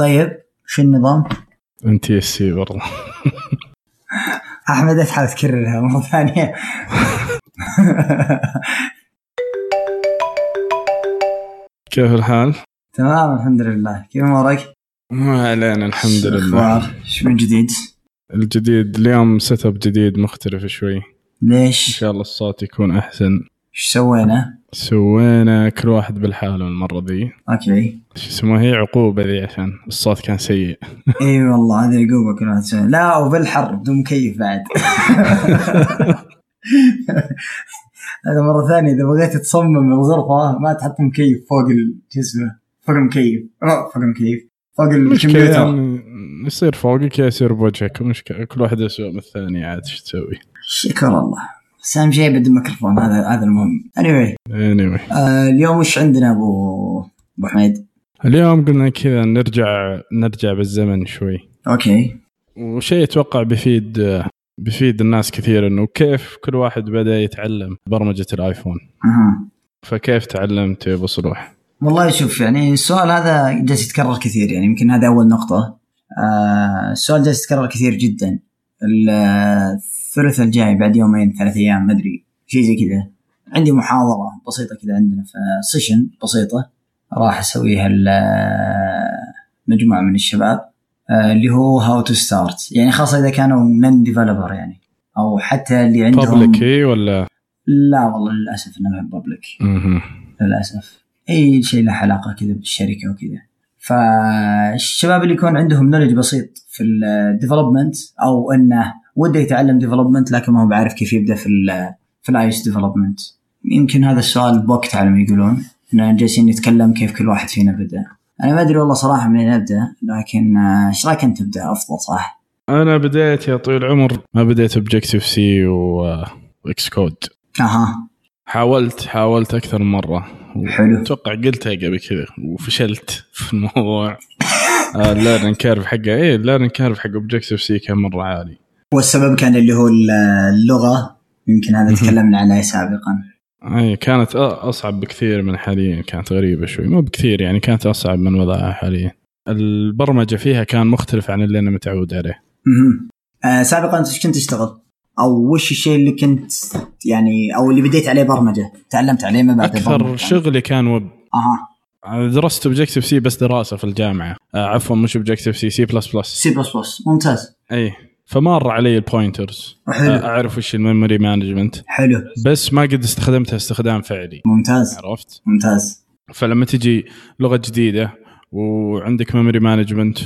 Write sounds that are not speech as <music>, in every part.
طيب شو النظام؟ انت اس سي برضه أحمد لا تحاول تكررها مرة ثانية <laughs> كيف الحال؟ تمام الحمد لله كيف أمورك؟ ما علينا الحمد لله؟ شو من جديد؟ الجديد اليوم setup جديد مختلف شوي إن ليش؟ شاء الله الصوت يكون أحسن إيش سوينا؟ سوينا كل واحد بالحالة المرة ذي أوكي. شو اسمه؟ هي عقوبة ذي عشان الصوت كان سيء. <laughs> إي والله هذه عقوبة كل واحد. لا وبالحر بدون مكيف بعد؟ <laughs> هذا مرة ثانية إذا بغيت تصمم الغرفة ما تحط مكيف فوق شو اسمه؟ فوق المكيف فوق المكيف فوق الكمبيوتر. يعني يصير فوقك يصير بوجهك. مشكلة كل واحد يسوى من الثاني عاد شو تسوي؟ شكر الله. بس أهم شيء بدون ميكروفون هذا هذا المهم. Anyway anyway. آه اليوم وش عندنا أبو أبو حميد؟ اليوم قلنا كذا نرجع نرجع بالزمن شوي. أوكي. وشيء أتوقع بيفيد بيفيد الناس كثير إنه كيف كل واحد بدأ يتعلم برمجة الآيفون. أها. فكيف تعلمت يا أبو صلوح؟ والله شوف يعني السؤال هذا جالس يتكرر كثير يعني يمكن هذا أول نقطة. آه السؤال جالس يتكرر كثير جدا. ال- الثلث الجاي بعد يومين ثلاث أيام ما أدري شيء زي كذا. عندي محاضرة بسيطة كذا عندنا في session بسيطة راح أسويها ل- مجموعة من الشباب آه اللي هو how to start يعني خاصة إذا كانوا non developer يعني. أو حتى اللي عندهم public هي ولا؟ لا والله للأسف إنه ما public. للأسف. أي شيء له علاقة كذا بالشركة وكذا. فالشباب اللي يكون عندهم knowledge بسيط في ال development أو إنه وده يتعلم development لكن ما هو بعرف كيف يبدأ في ال في ال iOS development يمكن هذا السؤال بوقت على ما يقولون اننا جالسين نتكلم كيف كل واحد فينا بدا. أنا ما أدري والله صراحة منين أبدأ لكن آه، إيش رأيك أنت تبدأ أفضل صح؟ أنا بديت يا طويل العمر ما بديت Objective-C و Xcode أها. حاولت حاولت أكثر من مرة. حلو. أتوقع قلتها قبل كذا وفشلت في الموضوع. ال <laughs> learning curve حقه إيه ال learning curve حق Objective-C كان مرة عالي. والسبب كان اللي هو اللغة يمكن هذا تكلمنا عنه سابقا. أي كانت أصعب بكثير من حاليا كانت غريبة شوي. مو بكثير يعني كانت أصعب من وضعها حاليا. البرمجة فيها كان مختلف عن اللي أنا متعود عليه. آه سابقا انت كنت تشتغل؟ أو وش الشيء اللي كنت يعني أو اللي بديت عليه برمجة؟ تعلمت عليه ما بعد أكثر؟ شغلي كان ويب. أها. درست Objective-C بس دراسة في الجامعة. آه عفوا مش اوبجكتيف سي سي بلس بلس سي بلس بلس ممتاز. أي. فمر علي ال pointers حلو. أعرف وش ال memory management حلو. بس ما قد استخدمتها استخدام فعلي. ممتاز. عرفت؟ ممتاز. فلما تجي لغة جديدة وعندك memory management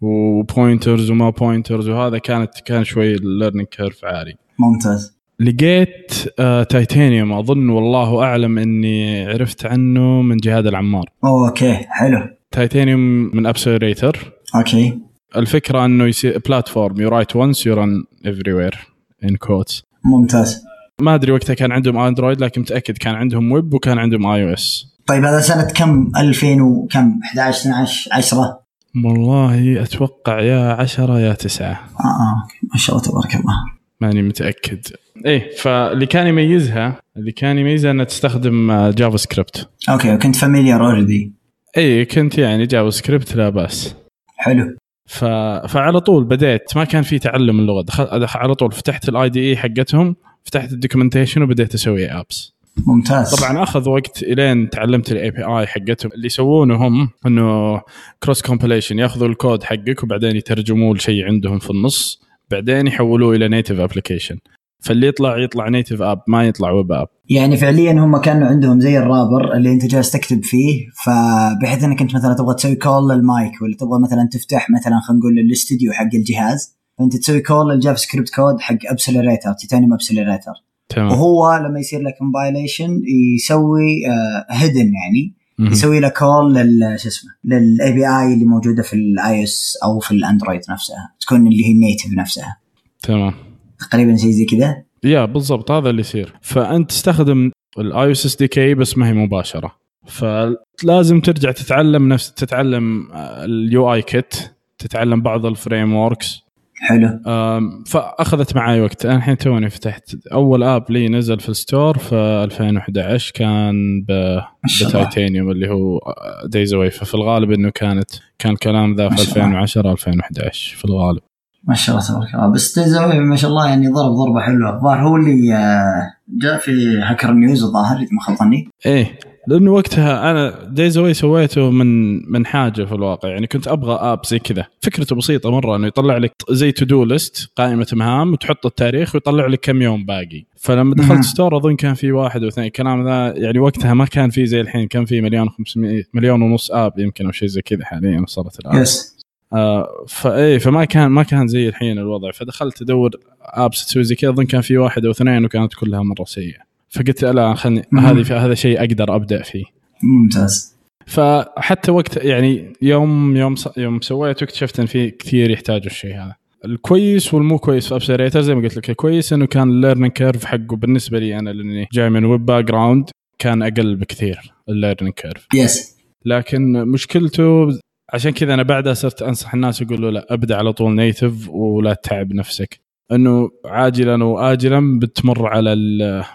و pointers وما pointers وهذا كانت كان شوي ال learning curve عالي. ممتاز. لقيت آه تايتانيوم أظن والله أعلم إني عرفت عنه من جهاد العمار. أوكي حلو. تايتانيوم من Appcelerator أوكي. الفكرة إنه يصير platform you write once you run everywhere in quotes ممتاز. ما أدري وقتها كان عندهم Android لكن متأكد كان عندهم ويب وكان عندهم iOS طيب هذا سنة كم؟ 2000 وكم؟ 11 12 10 والله أتوقع يا عشرة يا تسعة. آه آه ما شاء الله تبارك الله. ماني متأكد. إيه فاللي كان يميزها اللي كان يميزها إنها تستخدم آه، JavaScript أوكي كنت familiar already اي كنت يعني JavaScript لا بأس. حلو. ف... فعلى طول بديت ما كان في تعلم اللغة. دخل... على طول فتحت ال IDE حقتهم فتحت ال documentation وبديت أسوي apps ممتاز. طبعا أخذ وقت إلين تعلمت ال API حقتهم. اللي يسوونه هم إنه cross compilation يأخذوا الكود حقك وبعدين يترجموه لشيء عندهم في النص بعدين يحولوه إلى native application فاللي يطلع يطلع native app ما يطلع web app يعني فعليا هم كانوا عندهم زي ال wrapper اللي أنت جالس تكتب فيه فبحيث إنك أنت مثلا تبغى تسوي call لل mic ولا تبغى مثلا تفتح مثلا خلينا نقول الاستوديو حق الجهاز فأنت تسوي call لل JavaScript code حق Appcelerator Titanium Appcelerator. تمام. وهو لما يصير له compilation يسوي hidden يعني مهم. يسوي له call لل شو اسمه لل API اللي موجودة في ال iOS أو في ال Android نفسها تكون اللي هي ال native نفسها. تمام. تقريبا شيء زي كذا. yeah بالضبط هذا اللي يصير. فأنت تستخدم ال iOS SDK بس ما هي مباشرة. فلازم ترجع تتعلم نفس تتعلم ال UIKit تتعلم بعض ال frameworks حلو. فأخذت معي وقت. أنا الحين توني فتحت. أول app لي نزل في ال store في 2011 كان ب بتايتانيوم اللي هو Days Away ففي الغالب إنه كانت كان الكلام ذا في شاء الله. 2010 2011 في الغالب. ما شاء الله تبارك الله. بس Days Away ما شاء الله يعني ضرب ضربة حلوة. الظاهر هو اللي آه، جاء في Hacker News الظاهر إذا ما خاب ظني. إيه. لأنه وقتها أنا Days Away سويته من من حاجة في الواقع. يعني كنت أبغى app زي كذا. فكرته بسيطة مرة إنه يطلع لك زي to-do list قائمة مهام وتحط التاريخ ويطلع لك كم يوم باقي. فلما. دخلت store أظن كان في واحد واثنين الكلام ذا يعني وقتها ما كان في زي الحين. كان في مليون 500 مليون ونص app يمكن أو شيء زي كذا حاليا وصلت الآن. yes آه فايه فما كان ما كان زي الحين الوضع. فدخلت أدور apps تسوي زي كذا. أظن كان في واحد أو اثنين وكانت كلها مرة سيئة. فقلت لا خلني. هذه هذا شيء أقدر أبدأ فيه. ممتاز. فحتى وقت يعني يوم يوم يوم سويته اكتشفت إن في كثير يحتاجوا الشيء هذا. الكويس والمو كويس في Appcelerator زي ما قلت لك. الكويس إنه كان ال learning curve حقه بالنسبة لي أنا لأني جاي من web background كان أقل بكثير ال learning curve yes لكن مشكلته عشان كذا أنا بعدها صرت أنصح الناس يقولوا لا أبدأ على طول native ولا تتعب نفسك. إنه عاجلا واجلا بتمر على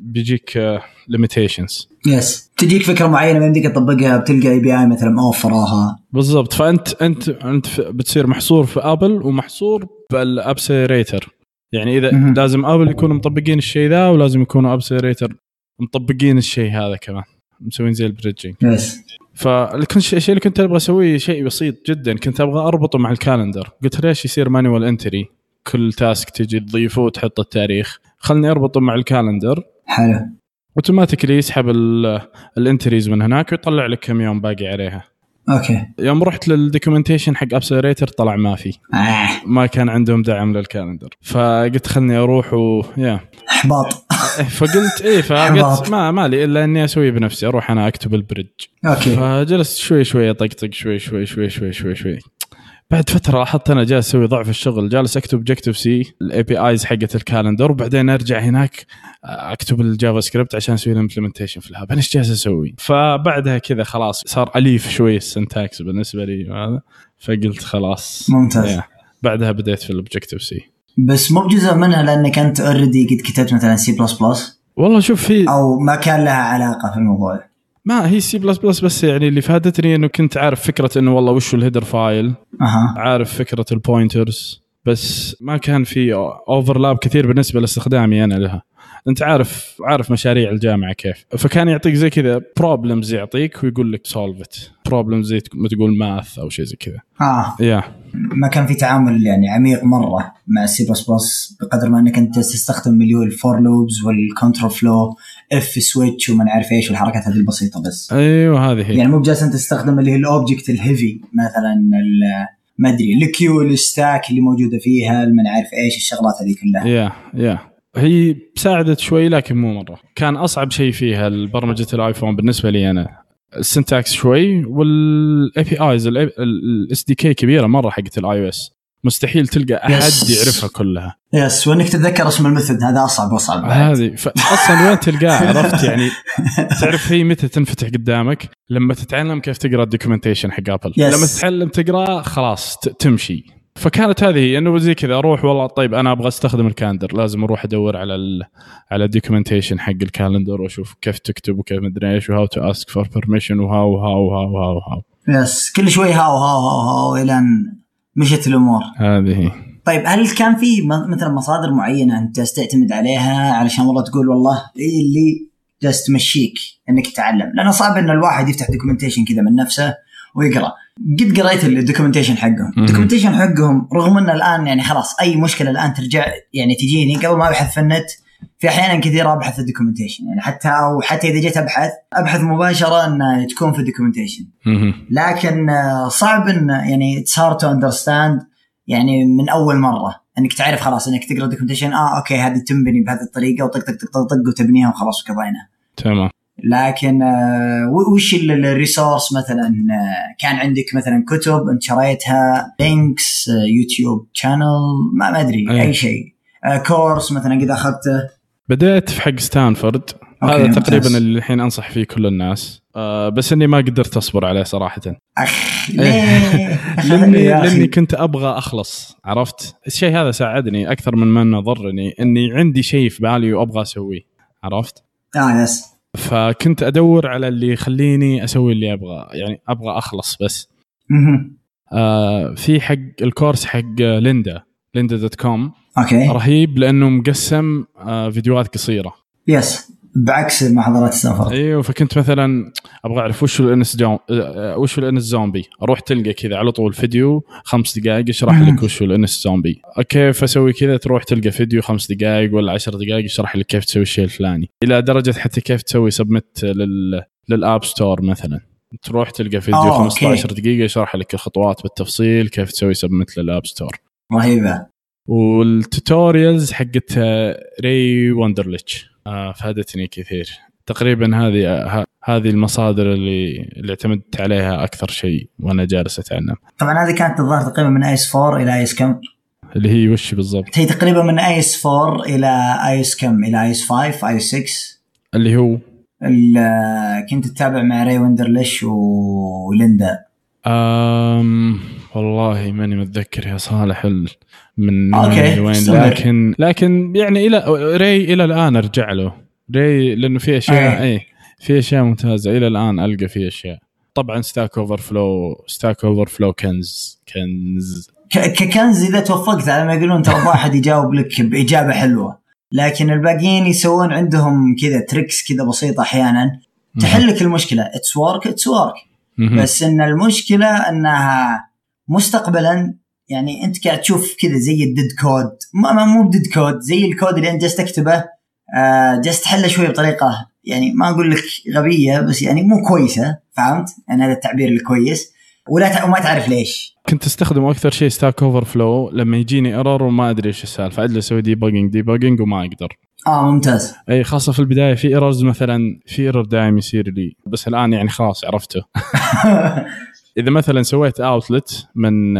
بيجيك limitations yes تجيك فكرة معينة ما يمديك تطبقها بتلقى API مثلا موفر وراها بالضبط. فأنت أنت أنت بتصير محصور في Apple ومحصور بال Appcelerator يعني إذا. لازم Apple يكونوا مطبقين الشيء ذا ولازم يكونوا Appcelerator مطبقين الشيء هذا كمان. مسوين زي ال bridging yes فالكل شيء الشيء اللي كنت أبغى أسويه شيء بسيط جدا كنت أبغى أربطه مع ال calendar. قلت ليش يصير manual entry كل task تجي تضيفه وتحط التاريخ. خلني أربطه مع ال calendar. حلو. automatically يسحب ال- ال entries من هناك ويطلع لك كم يوم باقي عليها. okay. يوم رحت لل documentation حق Appcelerator طلع ما في. آه. ما كان عندهم دعم لل calendar. فقلت خلني أروح و يا إحباط. فقلت إيه فقلت. ما مالي إلا إني أسوي بنفسي أروح أنا أكتب ال bridge. okay. فجلست شوي شوي أطقطق شوي شوي شوي شوي شوي شوي. بعد فترة لاحظت أنا جالس أسوي ضعف الشغل جالس أكتب Objective-C ال APIs حقت ال calendar وبعدين أرجع هناك أكتب ال JavaScript عشان أسوي ال implementation في ال app. أنا إيش جالس أسوي؟ فبعدها كذا خلاص صار أليف شوي ال syntax بالنسبة لي وهذا فقلت خلاص. ممتاز. بعدها بديت في ال Objective-C بس مو بجزء منها لانك انت already قد كتبت مثلا سي بلس بلس والله شوف في أو ما كان لها علاقة في الموضوع. ما هي سي بلس بلس بس يعني اللي فادتني إنه كنت عارف فكرة إنه والله وش ال header file أها. عارف فكرة ال pointers بس ما كان في overlap كثير بالنسبة لاستخدامي أنا لها. أنت عارف عارف مشاريع الجامعة كيف. فكان يعطيك زي كذا problems يعطيك ويقول لك solve it problems زي ما تقول math أو شيء زي كذا. آه. yeah ما كان في تعامل يعني عميق مرة مع السي بلس بلس بقدر ما إنك أنت تستخدم مليون ال for loops وال control flow if switch وما نعرف إيش والحركات هذه البسيطة بس. أيوه هذه هي. يعني مو بجالس أنت تستخدم اللي هي ال object ال heavy مثلا ما أدري ال queue ال stack اللي موجودة فيها ما نعرف إيش الشغلات هذه كلها. yeah yeah. هي ساعدت شوي لكن مو مرة. كان أصعب شيء فيها برمجه الآيفون بالنسبة لي أنا. ال syntax شوي وال APIs ال SDK كبيرة مرة حقت ال iOS مستحيل تلقى أحد. يعرفها كلها. yes وإنك تتذكر اسم ال method هذا أصعب وأصعب. هذه أصلا وين تلقاها <laughs> عرفت يعني؟ تعرف هي متى تنفتح قدامك؟ لما تتعلم كيف تقرأ ال documentation حق Apple Yes. لما تتعلم تقرأ خلاص تمشي. فكانت هذه هي إنه زي كذا أروح والله طيب أنا أبغى أستخدم ال calendar لازم أروح أدور على ال على ال documentation حق ال calendar وأشوف كيف تكتب وكيف مدري إيش وهاو تو اسك فور بيرميشن وهاو وهاو وهاو وهاو وهاو. yes كل شوي how how how how الين مشت الأمور. هذه هي. طيب هل كان في مثلا مصادر معينة أنت تعتمد عليها علشان والله تقول والله هي اللي جالس تمشيك إنك تتعلم؟ لأنه صعب إن الواحد يفتح documentation كذا من نفسه. ويقرأ. قد قريت ال documentation حقهم. ال documentation حقهم رغم ان الآن يعني خلاص أي مشكلة الآن ترجع يعني تجيني قبل ما أبحث في النت في أحيانا كثيره أبحث في ال documentation يعني حتى أو حتى إذا جيت أبحث أبحث مباشرة ان تكون في ال documentation. لكن آه، صعب إن يعني it's hard to understand يعني من أول مرة. إنك تعرف خلاص إنك تقرأ documentation آه okay هذه تنبني بهذه الطريقة وطق طق طق طق وتبنيها وخلاص وقضينا تمام. لكن آه، وش ال- ال- ال resource مثلا؟ آه، كان عندك مثلا كتب أنت شريتها links آه، YouTube channel ما ما أدري أيه. أي شيء. كورس مثلا قد أخذته. بديت في حق ستانفورد. هذا ممتاز. تقريبا اللي الحين أنصح فيه كل الناس. آه بس إني ما قدرت أصبر عليه صراحة. أخ ليه؟ <laughs> لأني. لأني كنت أبغى أخلص عرفت؟ الشيء هذا ساعدني أكثر من ما إنه ضرني إني عندي شيء في بالي وأبغى أسويه عرفت؟ آه يس. فكنت أدور على اللي يخليني أسوي اللي أبغى يعني أبغى أخلص بس. آه في حق ال course حق Lynda Lynda dot com. okay. رهيب لأنه مقسم آه فيديوهات قصيرة. yes بعكس محاضرات السفر. أيوه فكنت مثلا أبغى أعرف وش ال NS. آه، وش ال NSZombie أروح تلقى كذا على طول فيديو خمس دقائق يشرح. لك وش ال NSZombie كيف أسوي كذا تروح تلقى فيديو خمس دقائق ولا عشر دقائق يشرح لك كيف تسوي الشيء الفلاني. إلى درجة حتى كيف تسوي submit لل... لل App Store مثلا. تروح تلقى فيديو أوه، 15 دقيقة يشرح لك الخطوات بالتفصيل كيف تسوي submit لل App Store رهيبة. وال tutorials حقت آه، Ray Wenderlich آه، فادتني كثير. تقريبا هذه آه، هذه المصادر اللي اللي اعتمدت عليها أكثر شيء وأنا جالس أتعلم. طبعا هذه كانت الظاهر تقريبا من iOS 4 إلى iOS كم؟ اللي هي وش بالضبط؟ هي تقريبا من iOS 4 إلى iOS كم؟ إلى iOS 5 iOS 6 اللي هو؟ ال- كنت تتابع مع Ray Wenderlich وليندا. أم والله ماني متذكر يا صالح ال- من okay، وين. لكن لكن يعني إلى Ray إلى الآن أرجع له. Ray لأنه في اشياء. اي في أشياء ممتازة. إلى الآن ألقى في أشياء. طبعا Stack Overflow Stack Overflow كنز كنز. ك- ككنز إذا توفقت على ما يقولون ترى <laughs> واحد يجاوب لك بإجابة حلوة. لكن الباقيين يسوون عندهم كذا tricks كذا بسيطة أحيانا. تحل لك المشكلة. it's work it's work. بس إن المشكلة إنها مستقبلا يعني أنت قاعد تشوف كذا زي ال dead code. ما مو ب dead code زي الكود اللي انت جالس تكتبه آه، جالس تحله شوي بطريقة يعني ما أقول لك غبية بس يعني مو كويسة فهمت؟ يعني هذا التعبير الكويس. ولا وما تعرف ليش. كنت أستخدم أكثر شيء Stack Overflow لما يجيني error وما أدري إيش السالفة. اجلس أسوي debugging debugging وما أقدر. آه ممتاز. أي خاصة في البداية في errors مثلا في error دائم يصير لي. بس الآن يعني خلاص عرفته. <laughs> إذا مثلا سويت outlet من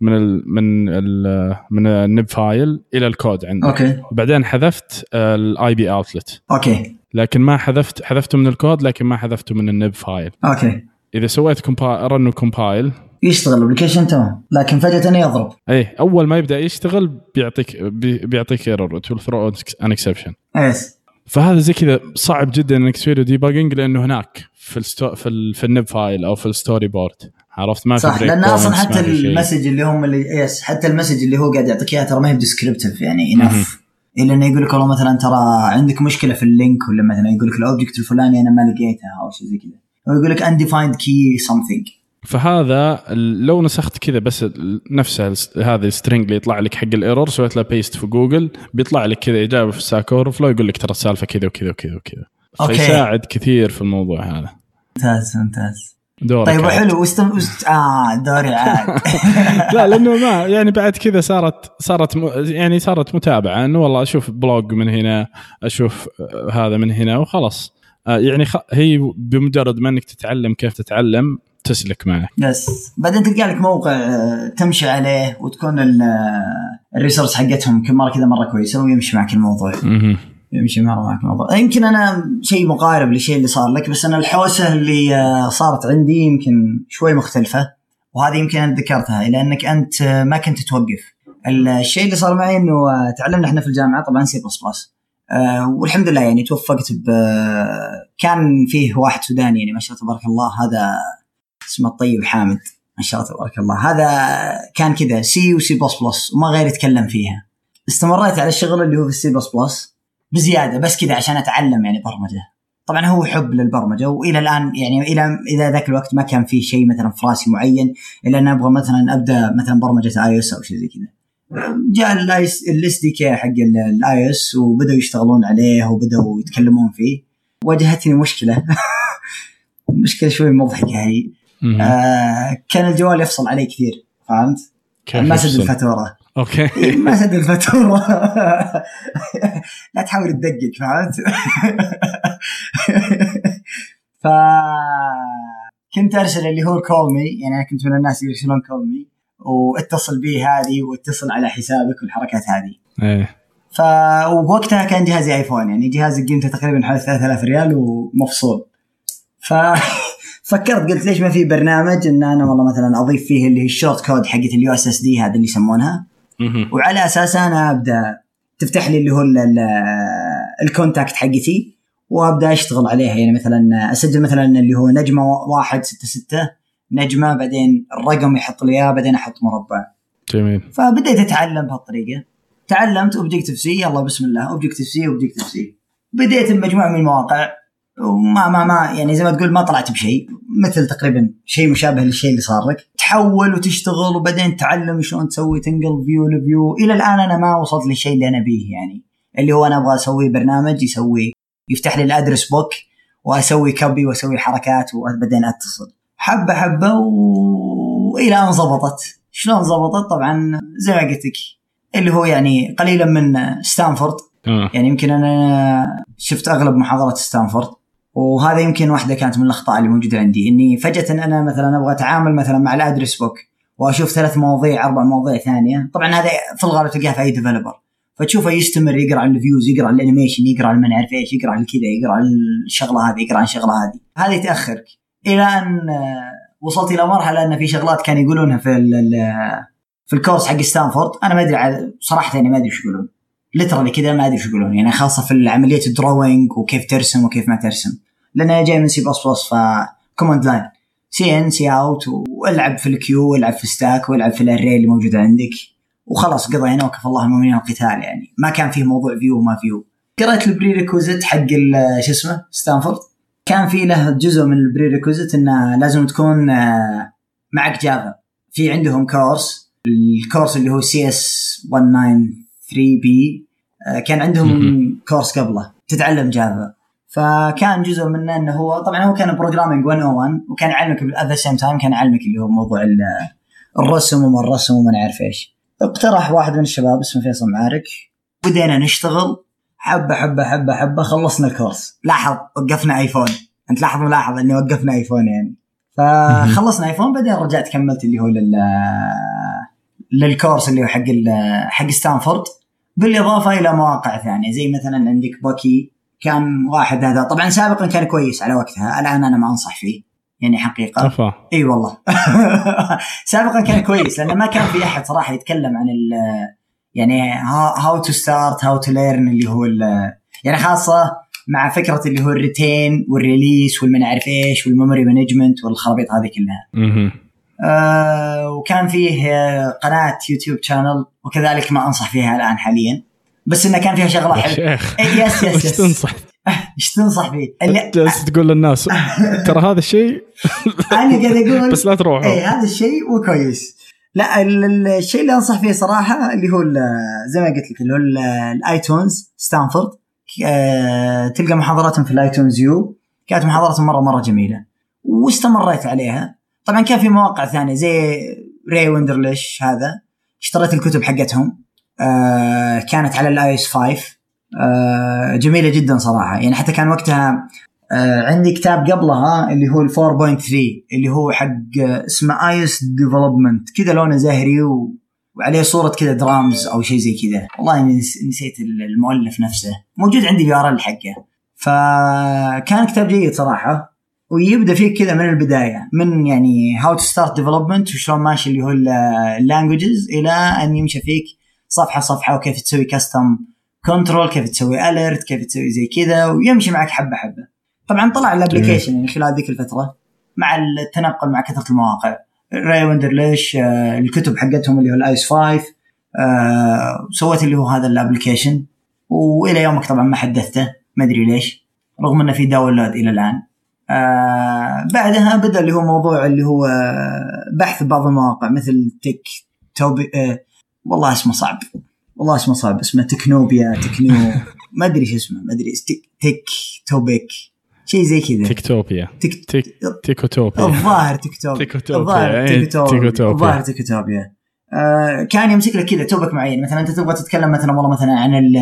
من ال من ال من ال nib file إلى الكود عندي. okay. بعدين حذفت ال IBOutlet okay. لكن ما حذفت حذفته من الكود لكن ما حذفته من ال nib file okay. إذا سويت compile run compile يشتغل ال application تمام. لكن فجأة يضرب. اي أول ما يبدأ يشتغل بيعطيك بي- بيعطيك error to throw an exception yes فهذا زي كذا صعب جدا إنك تسوي له debugging لأنه هناك في الستو في, ال... في ال nib file أو في ال storyboard عرفت؟ ما في صح لأن أصلا حتى. المسج اللي هم اللي yes حتى ال message اللي هو قاعد يعطيك اياها ترى ما هي ب descriptive يعني. enough إلا إنه يقول لك والله مثلا ترى عندك مشكلة في ال link ولا مثلا يقول لك ال object الفلاني أنا ما لقيتها أو شيء زي كذا. أو يقول لك undefined key something. فهذا لو نسخت كذا بس نفسها الس- هذا ال string اللي يطلع لك حق ال error سويت له paste في جوجل بيطلع لك كذا إجابة في Stack Overflow يقول لك ترى السالفة كذا وكذا وكذا وكذا. okay. فيساعد كثير في الموضوع هذا. ممتاز ممتاز. دورك طيب. وحلو واستم... وست... آه دوري عاد. <laughs> لا لأنه ما يعني بعد كذا صارت صارت م- يعني صارت متابعة إنه والله أشوف blog من هنا أشوف آه، هذا من هنا وخلاص. آه، يعني خ... هي بمجرد ما إنك تتعلم كيف تتعلم تسلك معك yes. بعدين تلقى لك موقع آه، تمشي عليه وتكون آه، ال resource حقتهم كل مرة كذا مرة كويسة ويمشي معك الموضوع. يمشي مرة معك الموضوع. يمكن أنا شيء مقارب للشيء اللي صار لك بس أنا الحوسة اللي آه، صارت عندي يمكن شوي مختلفة وهذه يمكن أنا ذكرتها إلى أنك أنت ما كنت توقف. الشيء اللي صار معي إنه تعلمنا إحنا في الجامعة طبعا سي بلس بلس والحمد لله يعني توفقت ب كان فيه واحد سوداني يعني ما شاء الله تبارك الله هذا اسمه الطيب حامد. ما شاء الله تبارك الله. هذا كان كذا سي وسي بلس بلس وما غير يتكلم فيها. استمريت على الشغل اللي هو في السي بلس بلس بزيادة بس كذا عشان أتعلم يعني برمجة. طبعا هو حب للبرمجة وإلى الآن يعني إلى إلى ذاك الوقت ما كان في شيء مثلا في راسي معين إلا ان أبغى مثلا أبدأ مثلا برمجة iOS أو شيء زي كذا. جاء ال SDK حق ال iOS وبدأوا يشتغلون عليه وبدأوا يتكلمون فيه. واجهتني مشكلة. <laughs> مشكلة شوي مضحكة هي. آه كان الجوال يفصل علي كثير فهمت؟ <laughs> ما سد؟ الفاتورة. okay. ما سد الفاتورة. لا تحاول تدقق فهمت؟ <laughs> ف كنت أرسل اللي هو call me يعني أنا كنت من الناس اللي يرسلون call me واتصل بي هذه واتصل على حسابك والحركات هذه. إيه. ف ووقتها كان جهازي iPhone يعني جهازي قيمته تقريبا حوالي 3000 ريال ومفصول. ف <laughs> فكرت قلت ليش ما في برنامج إن أنا والله مثلا أضيف فيه اللي هي ال short code حقت ال USSD هذا اللي يسمونها؟ وعلى أساس أنا أبدأ تفتح لي اللي هو ال contact حقتي وأبدأ أشتغل عليها. يعني مثلا أسجل مثلا اللي هو نجمة واحد ستة ستة نجمة بعدين الرقم يحط لي إياه بعدين أحط مربع. جميل. فبديت أتعلم بهالطريقة. تعلمت Objective-C يلا بسم الله Objective-C Objective-C بديت بمجموعة من المواقع. وما ما ما يعني زي ما تقول ما طلعت بشيء. مثل تقريبا شيء مشابه للشيء اللي صار لك. تحول وتشتغل وبعدين تعلم شلون تسوي تنقل view ل view إلى الآن أنا ما وصلت للشيء اللي أنا بيه يعني. اللي هو أنا أبغى أسوي برنامج يسوي يفتح لي ال address book وأسوي copy وأسوي حركات وبعدين أتصل. حبه حبة وإلى أن ضبطت شلون ضبطت طبعا زي ما قلت لك. اللي هو يعني قليلا من ستانفورد آه. يعني يمكن أنا شفت أغلب محاضرات ستانفورد وهذا يمكن واحدة كانت من الأخطاء اللي موجودة عندي إني فجأة أنا مثلا أبغى أتعامل مثلا مع ال address book وأشوف ثلاث مواضيع أربع مواضيع ثانية. طبعا هذا في الغالب تلقاها في أي developer فتشوفه يستمر يقرأ عن ال views يقرأ عن ال animation يقرأ عن ما نعرف إيش يقرأ عن كذا يقرأ عن الشغلة هذه يقرأ عن الشغلة هذه. هذا يتاخرك إلى أن آه، وصلت إلى مرحلة أن في شغلات كانوا يقولونها في في ال course حق ستانفورد أنا ما أدري صراحة يعني ما أدري إيش يقولون. literally كذا ما أدري إيش يقولون. يعني خاصة في عملية ال drawing وكيف ترسم وكيف ما ترسم. لأن أنا جاي من C++ ف command line cin cout والعب في ال queue والعب في stack والعب في ال array اللي موجودة عندك. وخلاص قضينا وكفى الله المؤمنين القتال يعني. ما كان فيه موضوع view وما view قرأت ال prerequisite حق شو اسمه ستانفورد كان في له جزء من ال prerequisite إنه لازم تكون آه، معك Java في عندهم كورس ال course اللي هو CS 193P كان عندهم course قبله. تتعلم Java فكان جزء منه إنه هو طبعا هو كان programming 101 وكان يعلمك at the same time كان يعلمك اللي هو موضوع الرسم وما الرسم وما نعرف إيش. اقترح واحد من الشباب اسمه فيصل معارك. بدينا نشتغل. حبه حبه حبه حبة خلصنا ال course. لاحظ وقفنا even أنت لاحظ ملاحظ إني وقفنا even يعني. فخلصنا even بعدين رجعت كملت اللي هو لل لل course اللي هو حق حق ستانفورد بالإضافة إلى مواقع ثانية زي مثلا عندك بوكي كان واحد هذا. طبعا سابقا كان كويس على وقتها. الآن أنا ما أنصح فيه. يعني حقيقة. أفا. إي والله. <laughs> سابقا كان كويس لأنه ما كان في أحد صراحة يتكلم عن ال يعني how to start how to learn اللي هو يعني خاصة مع فكرة اللي هو ال retain وال release والما نعرف إيش وال memory management والخرابيط هذه كلها. آه وكان فيه قناة YouTube channel وكذلك ما أنصح فيها الآن حاليا. بس إنه كان فيها شغلة حلوة. yes yes yes إيش تنصح؟ <laughs> إيش تنصح فيه؟ اللي تقول للناس <laughs> ترى هذا الشيء أنا قاعد أقول <laughs> بس لا تروحوا. اي هذا الشيء مو كويس. لا الشيء اللي أنصح فيه صراحة اللي هو زي ما قلت لك اللي هو ال iTunes ستانفورد. آه، تلقى محاضراتهم في ال iTunes U. كانت محاضراتهم مرة مرة جميلة. واستمريت عليها. طبعا كان في مواقع ثانية زي Ray Wenderlich هذا. اشتريت الكتب حقتهم. آه كانت على ال iOS 5 آه جميلة جدا صراحة. يعني حتى كان وقتها آه عندي كتاب قبلها اللي هو ال 4.3 اللي هو حق اسمه iOS development كذا لونه زهري و... وعليه صورة كذا درامز أو شيء زي كذا. والله نسيت المؤلف نفسه. موجود عندي ال URL حقه. فكان كتاب جيد صراحة. ويبدأ فيك كذا من البداية. من يعني how to start development وشلون ماشي اللي هو ال languages إلى أن يمشي فيك صفحة صفحة وكيف تسوي custom control كيف تسوي alert كيف تسوي زي كذا ويمشي معك حبة حبة. طبعا طلع ال application يعني خلال ذيك الفترة مع التنقل مع كثرة المواقع. Ray Wenderlich آه الكتب حقتهم اللي هو ال iOS 5 آه سويت اللي هو هذا ال application وإلى يومك طبعا ما حدثته ما أدري ليش رغم إنه في download إلى الآن. آه بعدها بدأ اللي هو موضوع اللي هو بحث بعض المواقع مثل تك توبي آه والله اسمه صعب. والله اسمه صعب. اسمه تكنوبيا تكنو. <laughs> ما أدري شو اسمه ما أدري. تك, توبيك. شيء زي كذا. تكتوبيا. تك تك تيكوتوبيا. الظاهر تيكوتوبيا الظاهر إيه، تيكوتوبيا. الظاهر تكتوبيا. آه كان يمسك لك كذا توبك معين. مثلا أنت تبغى تتكلم مثلا والله مثلا عن ال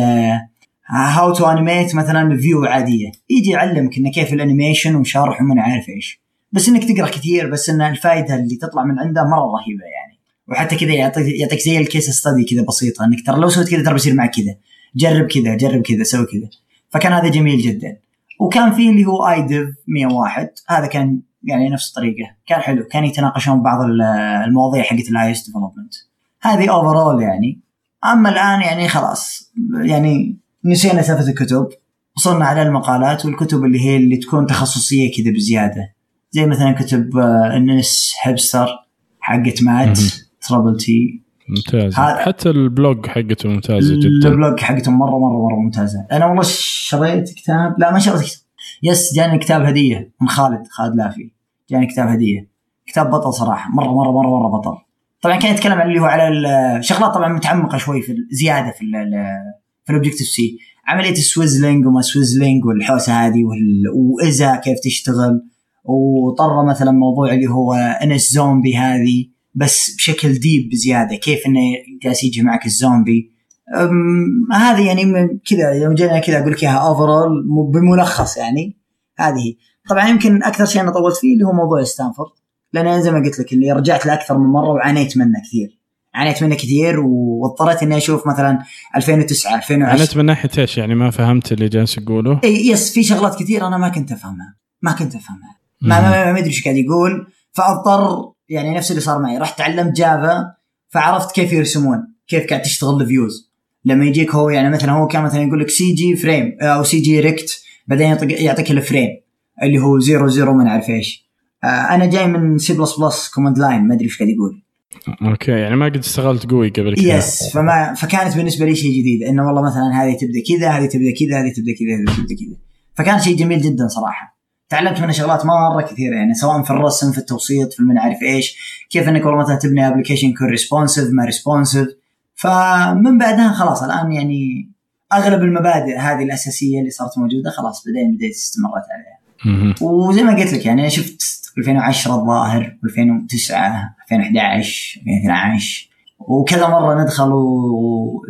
هاو تو انيميت مثلا فيو عادية. يجي يعلمك إنه كيف الانيميشن وشرح وما عارف إيش. بس إنك تقرأ كثير بس إن الفائده اللي تطلع من عنده مرة رهيبة يعني. وحتى كذا يعطيك يعطيك زي ال case study كذا بسيطة إنك ترى لو سويت كذا ترى بيصير معك كذا. جرب كذا جرب كذا سوي كذا. فكان هذا جميل جدا. وكان في اللي هو iDev 101 هذا كان يعني نفس الطريقة كان حلو. كان يتناقشون بعض المواضيع حقت ال iOS development هذه overall يعني. أما الآن يعني خلاص. يعني نسينا سالفة الكتب. وصلنا على المقالات والكتب اللي هي اللي تكون تخصصية كذا بزيادة. زي مثلا كتب NSHipster حقت Mattt تي ممتاز. حتى ال blog حقته ممتازة جدا. البلوج حقته مره مره مرة ممتازة. أنا والله شريت كتاب لا ما شريت كتاب. yes جاني كتاب هدية من خالد خالد لافي. جاني كتاب هدية. كتاب بطل صراحة. مره مره مره مرة بطل. طبعا كان يتكلم عن اللي هو على الشغلات طبعا متعمقة شوي في زيادة في في ال Objective-C عملية ال swizzling وما swizzling والحوسة هذه واذا كيف تشتغل. وطر مثلا موضوع اللي هو NSZombie هذه. بس بشكل deep بزيادة كيف إنه جالس يجي معك الزومبي؟ هذه يعني كذا يوم جينا كذا أقول لك إياها overall بملخص يعني هذه طبعا يمكن أكثر شيء أنا طولت فيه اللي هو موضوع ستانفورد لأن زي ما قلت لك اللي رجعت له أكثر من مرة وعانيت منه كثير. عانيت منه كثير واضطريت إني أشوف مثلا 2009 2010 عانيت من ناحية إيش يعني؟ ما فهمت اللي جالس يقوله؟ إي yes في شغلات كثير أنا ما كنت أفهمها ما كنت أفهمها. ما ما, ما أدري إيش قاعد يقول فأضطر يعني نفس اللي صار معي. رحت تعلمت Java فعرفت كيف يرسمون كيف قاعد تشتغل ال views لما يجيك هو يعني مثلا هو كان مثلا يقول لك CG frame أو CG rect بعدين يعطيك ال frame اللي هو zero zero ما نعرف إيش. آه، أنا جاي من C++ command line ما أدري إيش قاعد يقول. okay يعني ما قد اشتغلت GUI قبل كذا. يس فما فكانت بالنسبة لي شيء جديد إنه والله مثلا هذه تبدأ كذا هذه تبدأ كذا هذه تبدأ كذا هذه تبدأ كذا. فكان شيء جميل جدا صراحة. تعلمت منه شغلات مرة كثيرة يعني سواء في الرسم في التوسيط في المن عارف إيش كيف إنك والله مثلا تبني application يكون responsive ما responsive فمن بعدها خلاص الآن يعني أغلب المبادئ هذه الأساسية اللي صارت موجودة خلاص بعدين بديت استمرت عليها. وزي ما قلت لك يعني شفت 2010 الظاهر 2009 2011 2012 وكذا مرة ندخل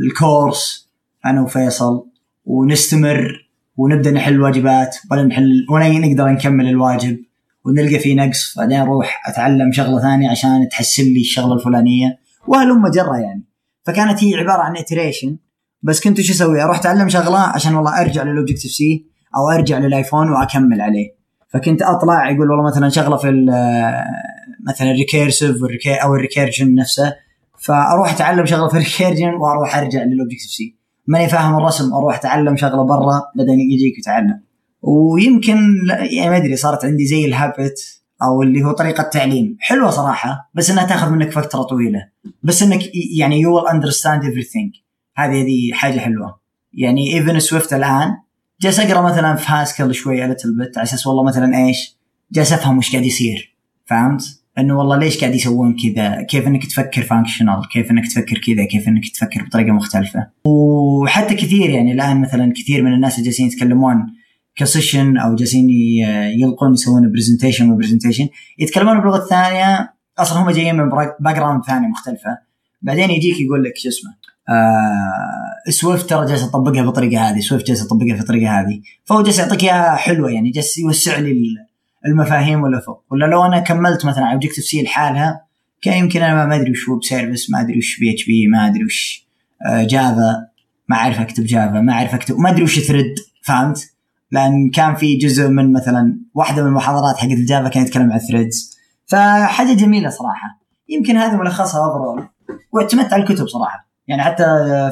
ال course أنا وفيصل ونستمر ونبدأ نحل الواجبات ولا نحل ولا نقدر نكمل الواجب ونلقى فيه نقص بعدين أروح أتعلم شغلة ثانية عشان تحسن لي الشغلة الفلانية. وهلم جره يعني. فكانت هي عبارة عن iteration بس كنت شو أسوي؟ أروح أتعلم شغلة عشان والله أرجع لل Objective-C أو أرجع لل iPhone وأكمل عليه. فكنت أطلع يقول والله مثلا شغلة في مثلا ال recursive أو ال recursion نفسه. فأروح أتعلم شغلة في ال recursion وأروح أرجع لل Objective-C ماني فاهم الرسم أروح أتعلم شغلة برا بعدين يجيك يتعلم. ويمكن يعني ما أدري صارت عندي زي ال habit أو اللي هو طريقة تعليم. حلوة صراحة بس إنها تاخذ منك فترة طويلة. بس إنك يعني you will understand everything. هذه هذه حاجة حلوة. يعني even Swift الآن جالس أقرأ مثلا في Haskell شوية little bit على أساس والله مثلا إيش؟ جالس أفهم وش قاعد يصير. فهمت؟ انه والله ليش قاعد يسوون كذا؟ كيف انك تفكر functional؟ كيف انك تفكر كذا؟ كيف انك تفكر بطريقة مختلفة؟ وحتى كثير يعني الآن مثلا كثير من الناس جالسين يتكلمون ك session أو جالسين يلقون يسوون presentation و presentation يتكلمون بلغة ثانية أصلا هم جايين من background ثانية مختلفة بعدين يجيك يقول لك شو اسمه آه Swift ترى جالس اطبقها بالطريقة هذه Swift جالس اطبقها بالطريقة هذه فهو جالس يعطيك إياها حلوة يعني جالس يوسع لي المفاهيم ولا فوق. ولا لو أنا كملت مثلا على Objective-C لحالها كان يمكن أنا ما أدري وش web service ما أدري وش PHP ما أدري وش آه Java ما أعرف أكتب Java ما أعرف اكتب ما أدري وش thread فهمت؟ لأن كان في جزء من مثلا واحدة من المحاضرات حقت ال Java كانت تتكلم عن ال threads فحاجة جميلة صراحة. يمكن هذا ملخصها overall واعتمدت على الكتب صراحة. يعني حتى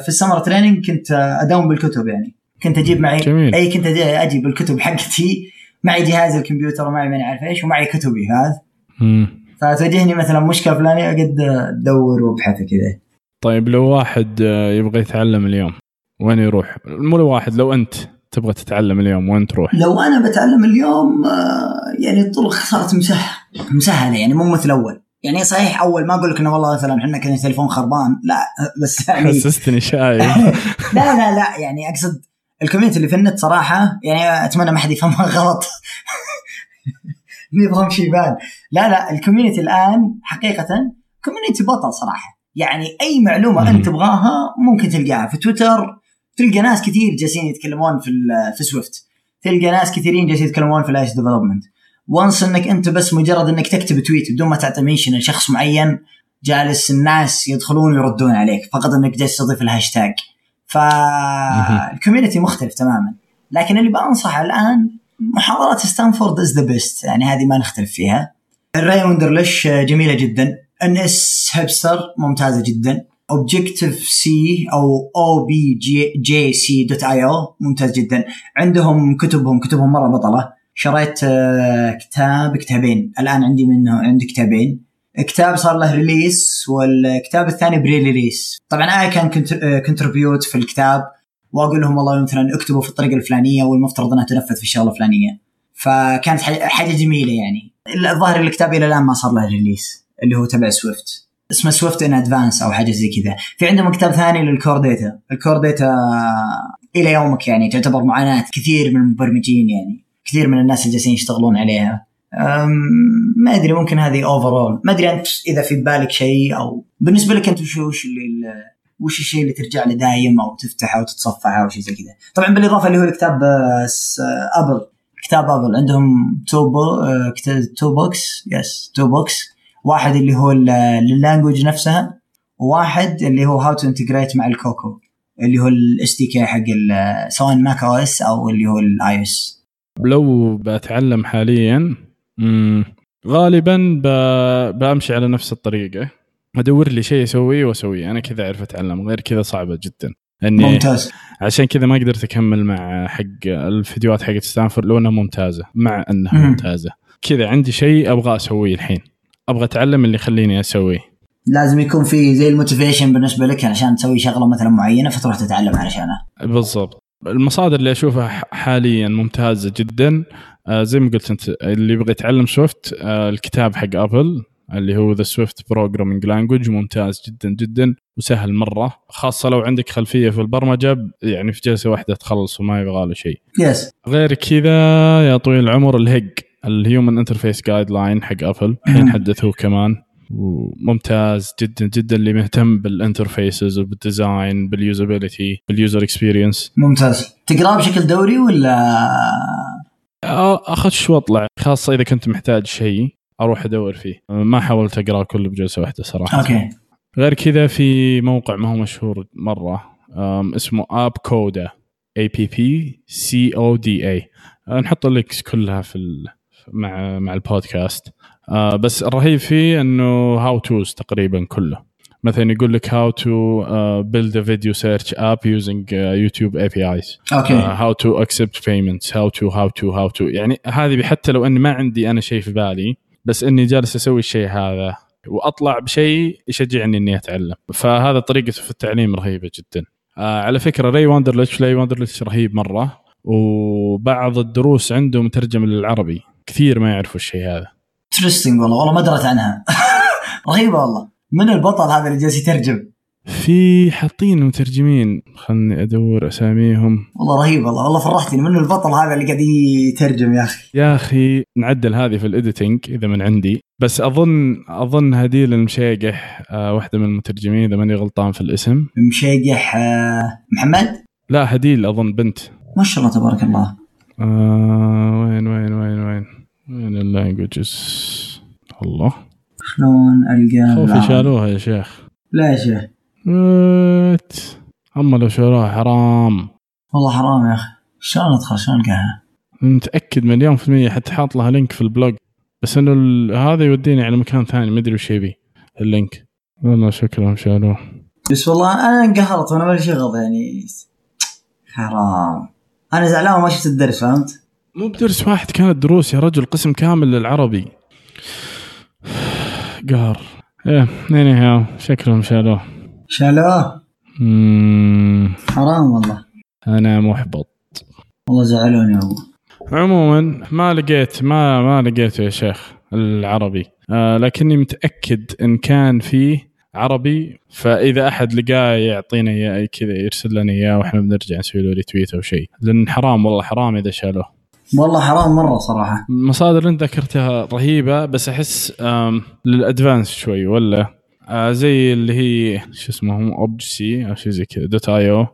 في ال summer training كنت أداوم بالكتب يعني. كنت أجيب معي جميل. أي كنت أجي بالكتب حقتي. معي جهاز الكمبيوتر ومعي ماني عارف إيش ومعي كتبي هذا فتواجهني مثلا مشكلة فلانية اقعد ادور وابحث كذا طيب لو واحد يبغى يتعلم اليوم وين يروح؟ مو لو واحد لو أنت تبغى تتعلم اليوم وين تروح؟ لو أنا بتعلم اليوم يعني الطرق صارت مسهله مسهله يعني مو مثل أول. يعني صحيح أول ما أقول لك إنه والله مثلا إحنا كان تليفون خربان لا بس يعني <laughs> حسستني شايف. <laughs> لا لا لا يعني أقصد ال community اللي في النت صراحة يعني أتمنى ما حد يفهمها <laughs> غلط. نظام شيبان لا لا ال community الآن حقيقة community بطل صراحة. يعني أي معلومة أنت تبغاها ممكن تلقاها في تويتر. تلقى ناس كثير جالسين يتكلمون في في Swift. تلقى ناس كثيرين جالسين يتكلمون في ال iOS development و once إنك أنت بس مجرد إنك تكتب tweet بدون ما تعطي mention لشخص معين جالس الناس يدخلون ويردون عليك. فقط إنك جالس تضيف الهاشتاج. فال community مختلف تماما. لكن اللي بنصحه الآن محاضرات ستانفورد is the best يعني هذه ما نختلف فيها. Ray Wenderlich جميلة جدا. NSHipster ممتازة جدا. اوبجيكتيف سي أو أو بي جي جي سي دوت اي أو ممتاز جدا. عندهم كتبهم كتبهم مرة بطلة. شريت آه، كتاب كتابين. الآن عندي منه عندي كتابين. كتاب صار له release والكتاب الثاني pre-release طبعا أنا كان contribute في الكتاب وأقول لهم والله مثلا أكتبوا في الطريقة الفلانية والمفترض أنها تنفذ في الشغلة الفلانية. فكانت حاجة جميلة يعني. الظاهر الكتاب إلى الآن ما صار له release اللي هو تبع Swift اسمه Swift in advance أو حاجة زي كذا. في عندهم كتاب ثاني لل Core Data ال Core Data إلى يومك يعني تعتبر معاناة كثير من المبرمجين يعني. كثير من الناس اللي جالسين يشتغلون عليها. ما أدري ممكن هذه overall ما أدري أنت إذا في بالك شيء أو بالنسبة لك أنت وش وش اللي وش الشيء اللي ترجع له دايم أو تفتحه أو تتصفحه أو شيء زي كذا. طبعا بالإضافة اللي هو الكتاب Apple كتاب Apple عندهم two two books yes two books واحد اللي هو لل language نفسها وواحد اللي هو how to integrate مع ال Cocoa اللي هو ال SDK حق سواء Mac OS أو اللي هو ال iOS لو بتعلم حاليا غالبا بمشي على نفس الطريقة. أدور لي شيء أسويه وأسويه. أنا كذا أعرف أتعلم غير كذا صعبة جدا. إني ممتاز. عشان كذا ما قدرت أكمل مع حق الفيديوهات حقت ستانفورد لو انها ممتازة مع إنها مم. ممتازة. كذا عندي شيء أبغى أسويه الحين. أبغى أتعلم اللي يخليني أسويه. لازم يكون في زي ال motivation بالنسبة لك عشان تسوي شغلة مثلا معينة فتروح تتعلم علشانها. بالضبط. المصادر اللي أشوفها حاليا ممتازة جدا. آه زي ما قلت أنت اللي يبغى يتعلم Swift آه الكتاب حق Apple اللي هو The Swift Programming Language ممتاز جدا جدا وسهل مرة. خاصة لو عندك خلفية في البرمجة يعني في جلسة واحدة تخلص وما يبغى له شيء. yes غير كذا يا طويل العمر ال HIG ال Human Interface Guideline حق Apple. الحين <laughs> حدثوه كمان. وممتاز جدا جدا اللي مهتم بالانترفيسز وبالديزاين باليوزابيلتي باليوزر اكسبيرينس ممتاز. تقراه بشكل دوري ولا؟ أخذ واطلع خاصة إذا كنت محتاج شيء أروح أدور فيه. ما حاولت أقرأ كله بجلسة واحدة صراحة. okay. غير كذا في موقع ما هو مشهور مرة اسمه AppCoda A P P C O D A نحط ال links كلها في مع مع البودكاست. آه بس الرهيب فيه إنه how tos تقريبا كله. مثلا يقول لك how to build a video search app using YouTube APIs okay. how to accept payments how to how to how to يعني هذه حتى لو إني ما عندي أنا شيء في بالي بس إني جالس أسوي الشيء هذا وأطلع بشيء يشجعني إني أتعلم. فهذا طريقته في التعليم رهيبة جدا. آه على فكرة Ray Wenderlich Ray Wenderlich رهيب مرة. وبعض الدروس عنده مترجم للعربي. كثير ما يعرفوا الشيء هذا. interesting والله. والله ما درت عنها. <laughs> رهيبة والله. من البطل هذا اللي جالس يترجم؟ في حاطين مترجمين. خلني أدور أساميهم. والله رهيب والله. والله فرحتني. من البطل هذا اللي قاعد يترجم يا أخي. يا أخي نعدل هذه في ال editing إذا من عندي. بس أظن أظن هديل المشيقح آه واحدة من المترجمين إذا ماني غلطان في الاسم. مشيقح آه محمد؟ لا هديل أظن بنت. ما شاء الله تبارك الله. آه وين وين وين وين؟ وين ال languages الله. شلون ألقى خوفي شالوها يا شيخ. لا يا شيخ أما لو شالوها حرام. والله حرام يا أخي. شلون أدخل؟ شلون القاها متأكد مليون في المية حتى حاط لها link في ال blog. بس إنه هذا يوديني على مكان ثاني ما أدري وش يبي. ال link. والله شكلهم شالوه بس والله أنا انقهرت وأنا مالي شغل يعني. حرام. أنا زعلان وما شفت الدرس فهمت؟ مو بدرس واحد كانت دروس يا رجل قسم كامل للعربي. قهر. إيه اني شكلهم شالوه شالوه حرام والله. أنا محبط. والله زعلوني والله عموما ما لقيت ما ما لقيته يا شيخ العربي. آه لكني متأكد إن كان فيه عربي فإذا أحد لقاه يعطينا إياه كذا يرسل لنا إياه وإحنا بنرجع نسوي له retweet أو شيء. لأن حرام والله حرام إذا شالوه. والله حرام مرة صراحة. المصادر اللي أنت ذكرتها رهيبة بس أحس لل advanced شوي ولا؟ آه زي اللي هي شو اسمه objc أو شيء زي كذا dot io.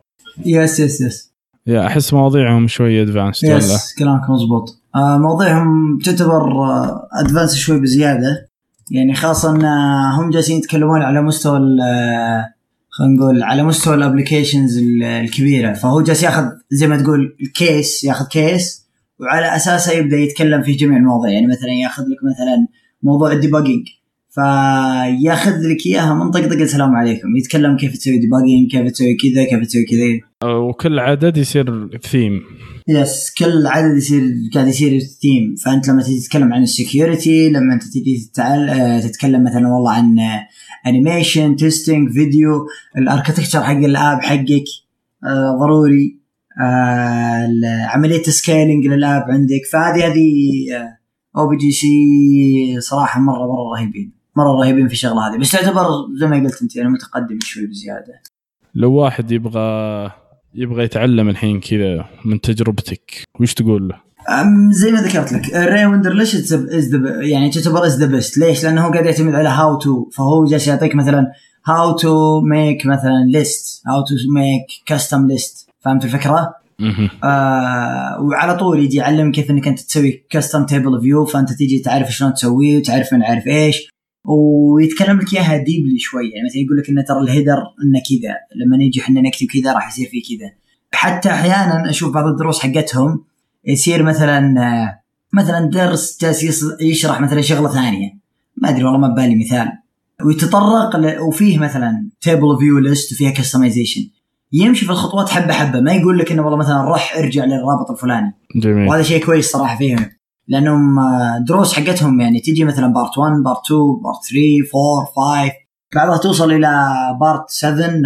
yes yes yes. yeah أحس مواضيعهم شوي advanced ولا؟ yes كلامك مضبوط آه مواضيعهم تعتبر advanced آه شوي بزيادة. يعني خاصة إن هم جالسين يتكلمون على مستوى خلينا نقول على مستوى ال applications الكبيرة. فهو جالس ياخذ زي ما تقول ال case ياخذ case وعلى اساسه يبدأ يتكلم في جميع المواضيع. يعني مثلا ياخذ لك مثلا موضوع ال debugging فياخذ لك إياها من طقطق السلام عليكم. يتكلم كيف تسوي debugging كيف تسوي كذا كيف تسوي كذا. وكل عدد يصير theme yes كل عدد يصير قاعد يصير ثيم فأنت لما تيجي تتكلم عن ال security لما أنت تجي آه، تتكلم مثلا والله عن animation testing فيديو ال architecture حق ال app حقك آه ضروري. آه عملية scaling لل app عندك. فهذه هذه objc صراحة مرة مرة رهيبين. مرة رهيبين في الشغله هذه. بس تعتبر زي ما قلت أنت يعني متقدم شوي بزيادة. لو واحد يبغى يبغى يتعلم الحين كذا من تجربتك وش تقول له؟ زي ما ذكرت لك Ray Wenderlich is يعني تعتبر is the best ليش؟ لأنه هو قاعد يعتمد على how to فهو جالس يعطيك مثلا how to make مثلا list how to make custom list فهمت الفكرة؟ آه وعلى طول يجي يعلمك كيف إنك أنت تسوي custom table view فأنت تيجي تعرف شلون تسويه وتعرف من عارف إيش. ويتكلم لك إياها deeply شوي يعني مثلا يقول لك ان ترى ال header إنه كذا لما نيجي إحنا نكتب كذا راح يصير فيه كذا. حتى أحيانا أشوف بعض الدروس حقتهم يصير مثلا مثلا درس جالس يشرح مثلا شغلة ثانية. ما أدري والله ما ببالي مثال. ويتطرق. وفيه مثلا table view list وفيها customization يمشي في الخطوات حبة حبة ما يقول لك إنه والله مثلا روح أرجع للرابط الفلاني. جميل. وهذا شيء كويس صراحة فيهم لأنهم دروس حقتهم يعني تجي مثلا part 1 part 2 part 3 4 5 بعضها توصل إلى part 7 9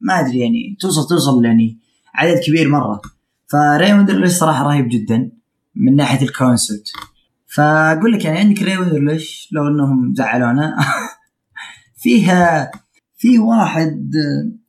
ما أدري يعني توصل توصل يعني عدد كبير مرة. ف Ray Wenderlich صراحة رهيب جدا من ناحية ال concept. فأقول لك يعني عندك Ray Wenderlich لو إنهم زعلونا. <laughs> فيها في واحد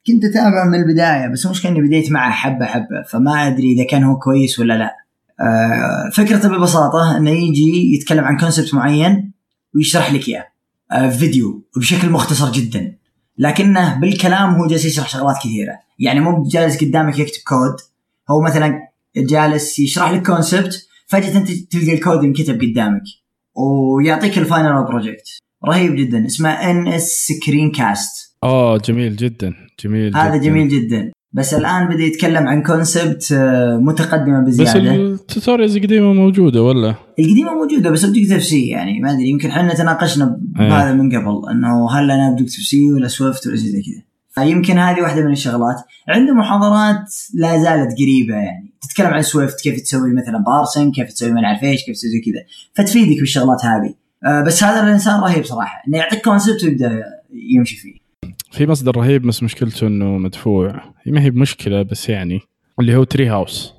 كنت اتابعه من البداية بس المشكلة اني بديت معه حبة حبة فما أدري إذا كان هو كويس ولا لا. آه، فكرته ببساطة إنه يجي يتكلم عن concept معين ويشرح لك إياه. آه، فيديو بشكل مختصر جدا. لكنه بالكلام هو جالس يشرح شغلات كثيرة. يعني مو جالس قدامك يكتب كود هو مثلا جالس يشرح لك concept فجأة أنت تلقى الكود انكتب قدامك ويعطيك ال final project رهيب جدا. اسمه NSScreencast اوه جميل جدا جميل هذا جداً. جميل جدا. بس الآن بدا يتكلم عن concept آه، متقدمة بزيادة. بس ال tutorials القديمة موجودة ولا؟ القديمة موجودة بس Objective-C يعني ما أدري يمكن إحنا تناقشنا بهذا من قبل إنه هل أنا Objective-C ولا Swift ولا شيء زي كذا. فيمكن هذه واحدة من الشغلات. عنده محاضرات لا زالت قريبة يعني. تتكلم عن Swift كيف تسوي مثلا parsing كيف تسوي ما نعرف إيش كيف تسوي زي كذا. فتفيدك بالشغلات هذه. آه، بس هذا الإنسان رهيب صراحة إنه يعطيك concept ويبدأ يمشي فيه. في مصدر رهيب بس مشكلته إنه مدفوع. ما هي بمشكلة بس يعني اللي هو Treehouse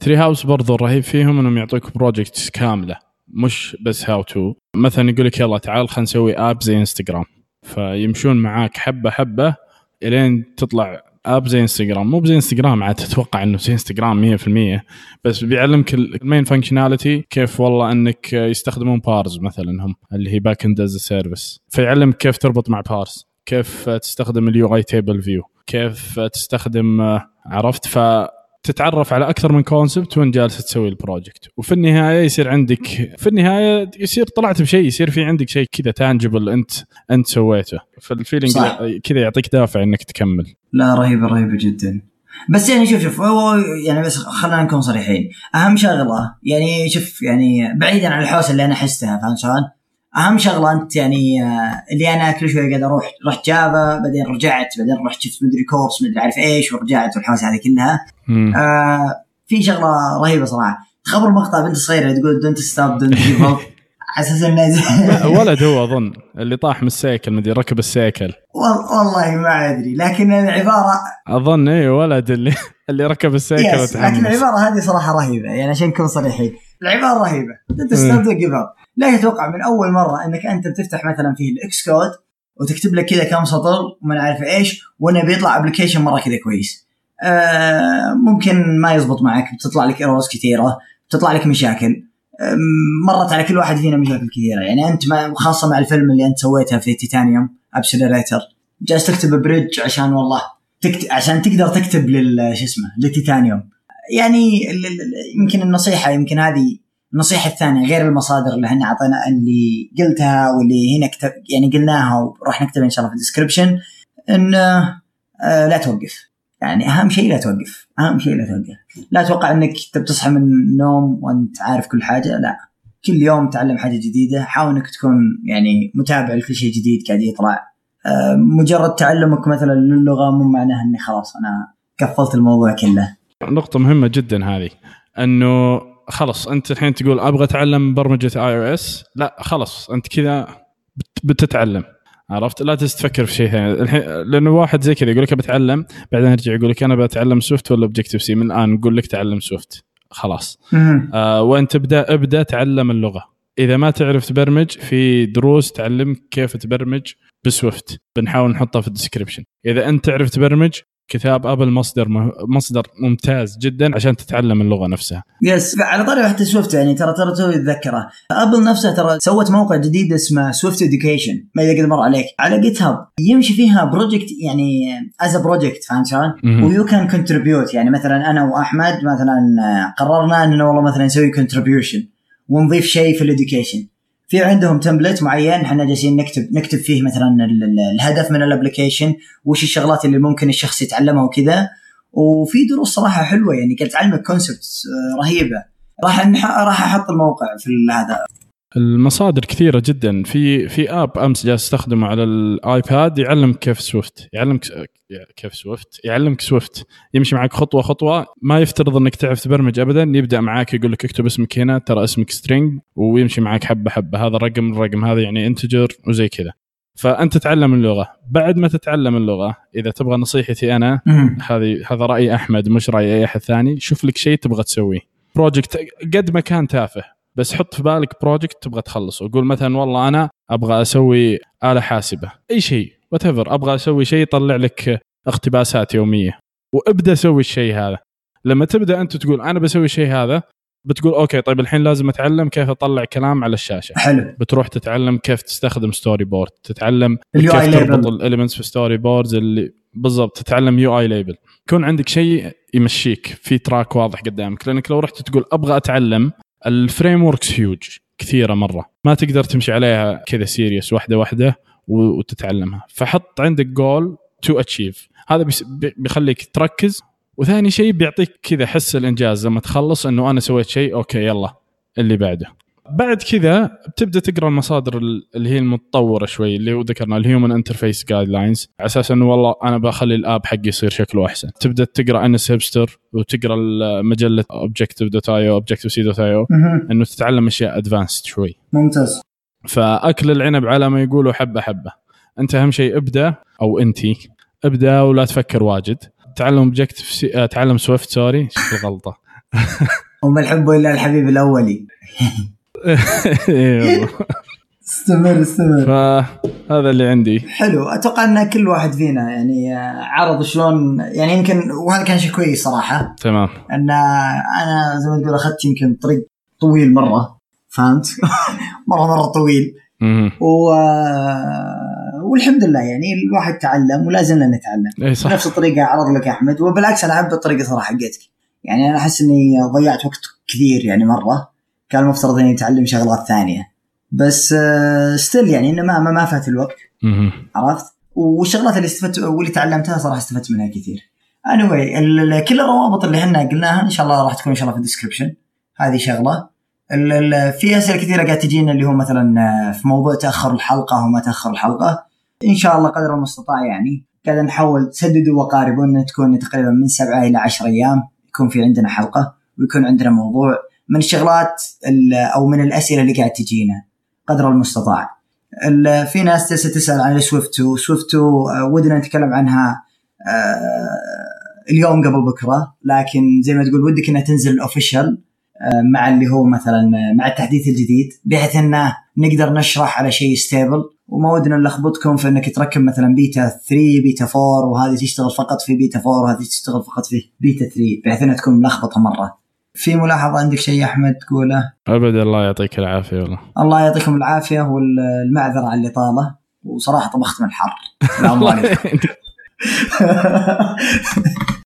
Treehouse برضو الرهيب فيهم إنهم يعطوك project كاملة مش بس how to مثلا يقول لك يلا تعال خلينا نسوي app زي انستغرام فيمشون معاك حبة حبة إلين تطلع app زي انستغرام مو زي انستغرام عاد تتوقع إنه زي انستغرام 100% بس بيعلمك ال main functionality كيف والله إنك يستخدمون Parse مثلا هم اللي هي backend as service فيعلمك كيف تربط مع Parse كيف تستخدم ال UI table view؟ كيف تستخدم عرفت؟ ف تتعرف على أكثر من concept وين جالس تسوي ال project وفي النهاية يصير عندك في النهاية يصير طلعت بشيء يصير في عندك شيء كذا tangible أنت أنت سويته. فال feeling كذا يعطيك دافع إنك تكمل. لا رهيبة رهيبة جدا. بس يعني شوف شوف هو يعني بس خلينا نكون صريحين. أهم شغلة يعني شوف يعني بعيدا عن الحوسة اللي أنا حستها فهمت شلون؟ أهم شغلة أنت يعني آه، اللي أنا كل شوي قاعد أروح رحت Java بعدين رجعت بعدين رحت شفت مدري course مدري عارف إيش ورجعت والحوسه هذه كلها. آه في شغلة رهيبة صراحة. خبر مقطع بنت صغيرة تقول don't stop don't give up على أساس إنه <laughs> ولد هو أظن اللي طاح من السيكل مدري ركب السيكل. والله ما أدري لكن العبارة أظن اي ولد اللي <laughs> اللي ركب السيكل لكن العبارة هذه صراحة رهيبة يعني عشان نكون صريحين. العبارة رهيبة. stop don't give up لا يتوقع من أول مرة إنك أنت بتفتح مثلا فيه ال Xcode وتكتب لك كذا كم سطر وما نعرف إيش وإنه بيطلع application مرة كذا كويس. آه ممكن ما يزبط معك بتطلع لك errors كثيرة بتطلع لك مشاكل. مرت على كل واحد فينا مشاكل كثيرة. يعني أنت ما خاصة مع الفيلم اللي أنت سويتها في Titanium Appcelerator جالس تكتب bridge عشان والله تكت... عشان تقدر تكتب لل شو اسمه للتيتانيوم يعني يمكن النصيحة يمكن هذه النصيحة الثانية غير المصادر اللي إحنا أعطينا اللي قلتها واللي هنا كتب يعني قلناها وراح نكتبها إن شاء الله في ال description انه آه لا توقف. يعني أهم شيء لا توقف أهم شيء لا توقف. لا أتوقع إنك بتصحى من النوم وأنت عارف كل حاجة لا. كل يوم تعلم حاجة جديدة حاول إنك تكون يعني متابع لكل شيء جديد قاعد يطلع. آه، مجرد تعلمك مثلا للغة مو معناه إني خلاص أنا قفلت الموضوع كله. نقطة مهمة جدا هذه إنه خلص أنت الحين تقول أبغى أتعلم برمجة اي أو اس لا خلص أنت كذا بتتعلم عرفت؟ لا تفكر في شيء ثاني. الحين لأنه واحد زي كذا يقول لك بتعلم بعدين يرجع يقول لك أنا بتعلم Swift ولا Objective-C من الان نقول لك تعلم Swift. خلاص. آه وانت ابدا ابدأ تعلم اللغة. إذا ما تعرف تبرمج في دروس تعلمك كيف تبرمج ب Swift بنحاول نحطها في ال description إذا أنت تعرف تبرمج كتاب Apple مصدر مصدر ممتاز جدا عشان تتعلم اللغة نفسها. yes على طاري حتى Swift يعني ترى ترى توي اتذكره Apple نفسها ترى سوت موقع جديد اسمه Swift Education ما إذا قد مر عليك على GitHub يمشي فيها project يعني as project فهمت شلون؟ و you can contribute يعني مثلا أنا وأحمد مثلا قررنا إنه والله مثلا نسوي contribution ونضيف شيء في ال education في عندهم template معين إحنا جالسين نكتب نكتب فيه مثلا الهدف من ال application وش الشغلات اللي ممكن الشخص يتعلمها وكذا. وفي دروس صراحة حلوة يعني قاعد تعلمك concept رهيبة. راح راح أحط الموقع في هذا. المصادر كثيرة جدا. في في app أمس جالس استخدمه على ال iPad يعلمك كيف Swift يعلمك كيف Swift يعلمك Swift. يمشي معك خطوة خطوة. ما يفترض إنك تعرف تبرمج ابدا. يبدأ معاك يقول لك اكتب اسمك هنا ترى اسمك string ويمشي معك حبة حبة. هذا رقم الرقم هذا يعني integer وزي كذا. فأنت تتعلم اللغة. بعد ما تتعلم اللغة إذا تبغى نصيحتي أنا هذه هذا رأي أحمد مش رأي أي أحد ثاني. شوف لك شيء تبغى تسويه. project قد ما كان تافه. بس حط في بالك project تبغى تخلصه وقول مثلا والله أنا أبغى أسوي آلة حاسبة. أي شيء what أبغى أسوي شيء يطلع لك اقتباسات يومية. وابدأ سوي الشيء هذا. لما تبدأ أنت تقول أنا بسوي الشيء هذا بتقول okay طيب الحين لازم أتعلم كيف أطلع كلام على الشاشة. حلو. بتروح تتعلم كيف تستخدم storyboard تتعلم كيف تربط ال elements في storyboards اللي بالضبط تتعلم UILabel يكون عندك شيء يمشيك في track واضح قدامك. لأنك لو رحت تقول أبغى أتعلم ال frameworks huge كثيرة مرة. ما تقدر تمشي عليها كذا series واحدة واحدة وتتعلمها. فحط عندك goal to achieve هذا بيخليك تركز. وثاني شيء بيعطيك كذا حس الإنجاز لما تخلص إنه أنا سويت شيء okay يلا اللي بعده. بعد كذا بتبدأ تقرأ المصادر اللي هي المتطورة شوي اللي هو ذكرنا ال Human Interface Guidelines على أساس إنه والله أنا بخلي ال app حقي يصير شكله أحسن. تبدأ تقرأ NSHipster وتقرأ مجلة Objective dot io Objective-C dot io إنه تتعلم أشياء advanced شوي. ممتاز. فأكل العنب على ما يقولوا حبة حبة. أنت أهم شيء ابدأ أو أنت ابدأ ولا تفكر واجد. تعلم Objective-C... تعلم Swift sorry الغلطه وما الحب إلا الحبيب الأولي. <laughs> استمر استمر. فهذا اللي عندي. حلو. أتوقع إن كل واحد فينا يعني عرض شلون يعني يمكن وهذا كان شيء كويس صراحة. تمام. إن أنا زي ما تقول أخذت يمكن طريق طويل مرة فهمت؟ <laughs> مرة مرة طويل. و... والحمد لله يعني الواحد تعلم ولا زلنا نتعلم. أي صح. نفس الطريقة عرض لك أحمد وبالعكس أنا أحب الطريقة صراحة حقتك. يعني أنا أحس إني ضيعت وقت كثير يعني مرة. كان المفترض اني اتعلم شغلات ثانية. بس still آه، يعني إنه ما ما فات الوقت. عرفت؟ والشغلات اللي استفدت واللي تعلمتها صراحة استفدت منها كثير. Anyway كل الروابط اللي إحنا قلناها إن شاء الله راح تكون إن شاء الله في ال description هذه شغلة. في أسئلة كثيرة قاعد تجينا اللي هو مثلا آه، في موضوع تأخر الحلقة وما تأخر الحلقة. إن شاء الله قدر المستطاع يعني. قاعد نحاول سددوا وقاربوا ان تكون تقريبا من سبعة إلى عشر أيام يكون في عندنا حلقة ويكون عندنا موضوع. من الشغلات أو من الأسئلة اللي قاعد تجينا قدر المستطاع. في ناس تسأل عن ال Swift و Swift آه، ودنا نتكلم عنها آه، اليوم قبل بكرة لكن زي ما تقول ودك إنها تنزل official آه، مع اللي هو مثلا مع التحديث الجديد بحيث انه نقدر نشرح على شيء stable وما ودنا نلخبطكم في إنك تركب مثلا بيتا 3 بيتا 4 وهذه تشتغل فقط في بيتا 4 وهذه تشتغل فقط في بيتا 3 بحيث إنها تكون ملخبطة مرة. في ملاحظة عندك شيء أحمد تقوله؟ ابدا الله يعطيك العافية والله. الله يعطيكم العافية والمعذره على الاطاله وصراحة طبخنا من الحر. <laughs> <laughs>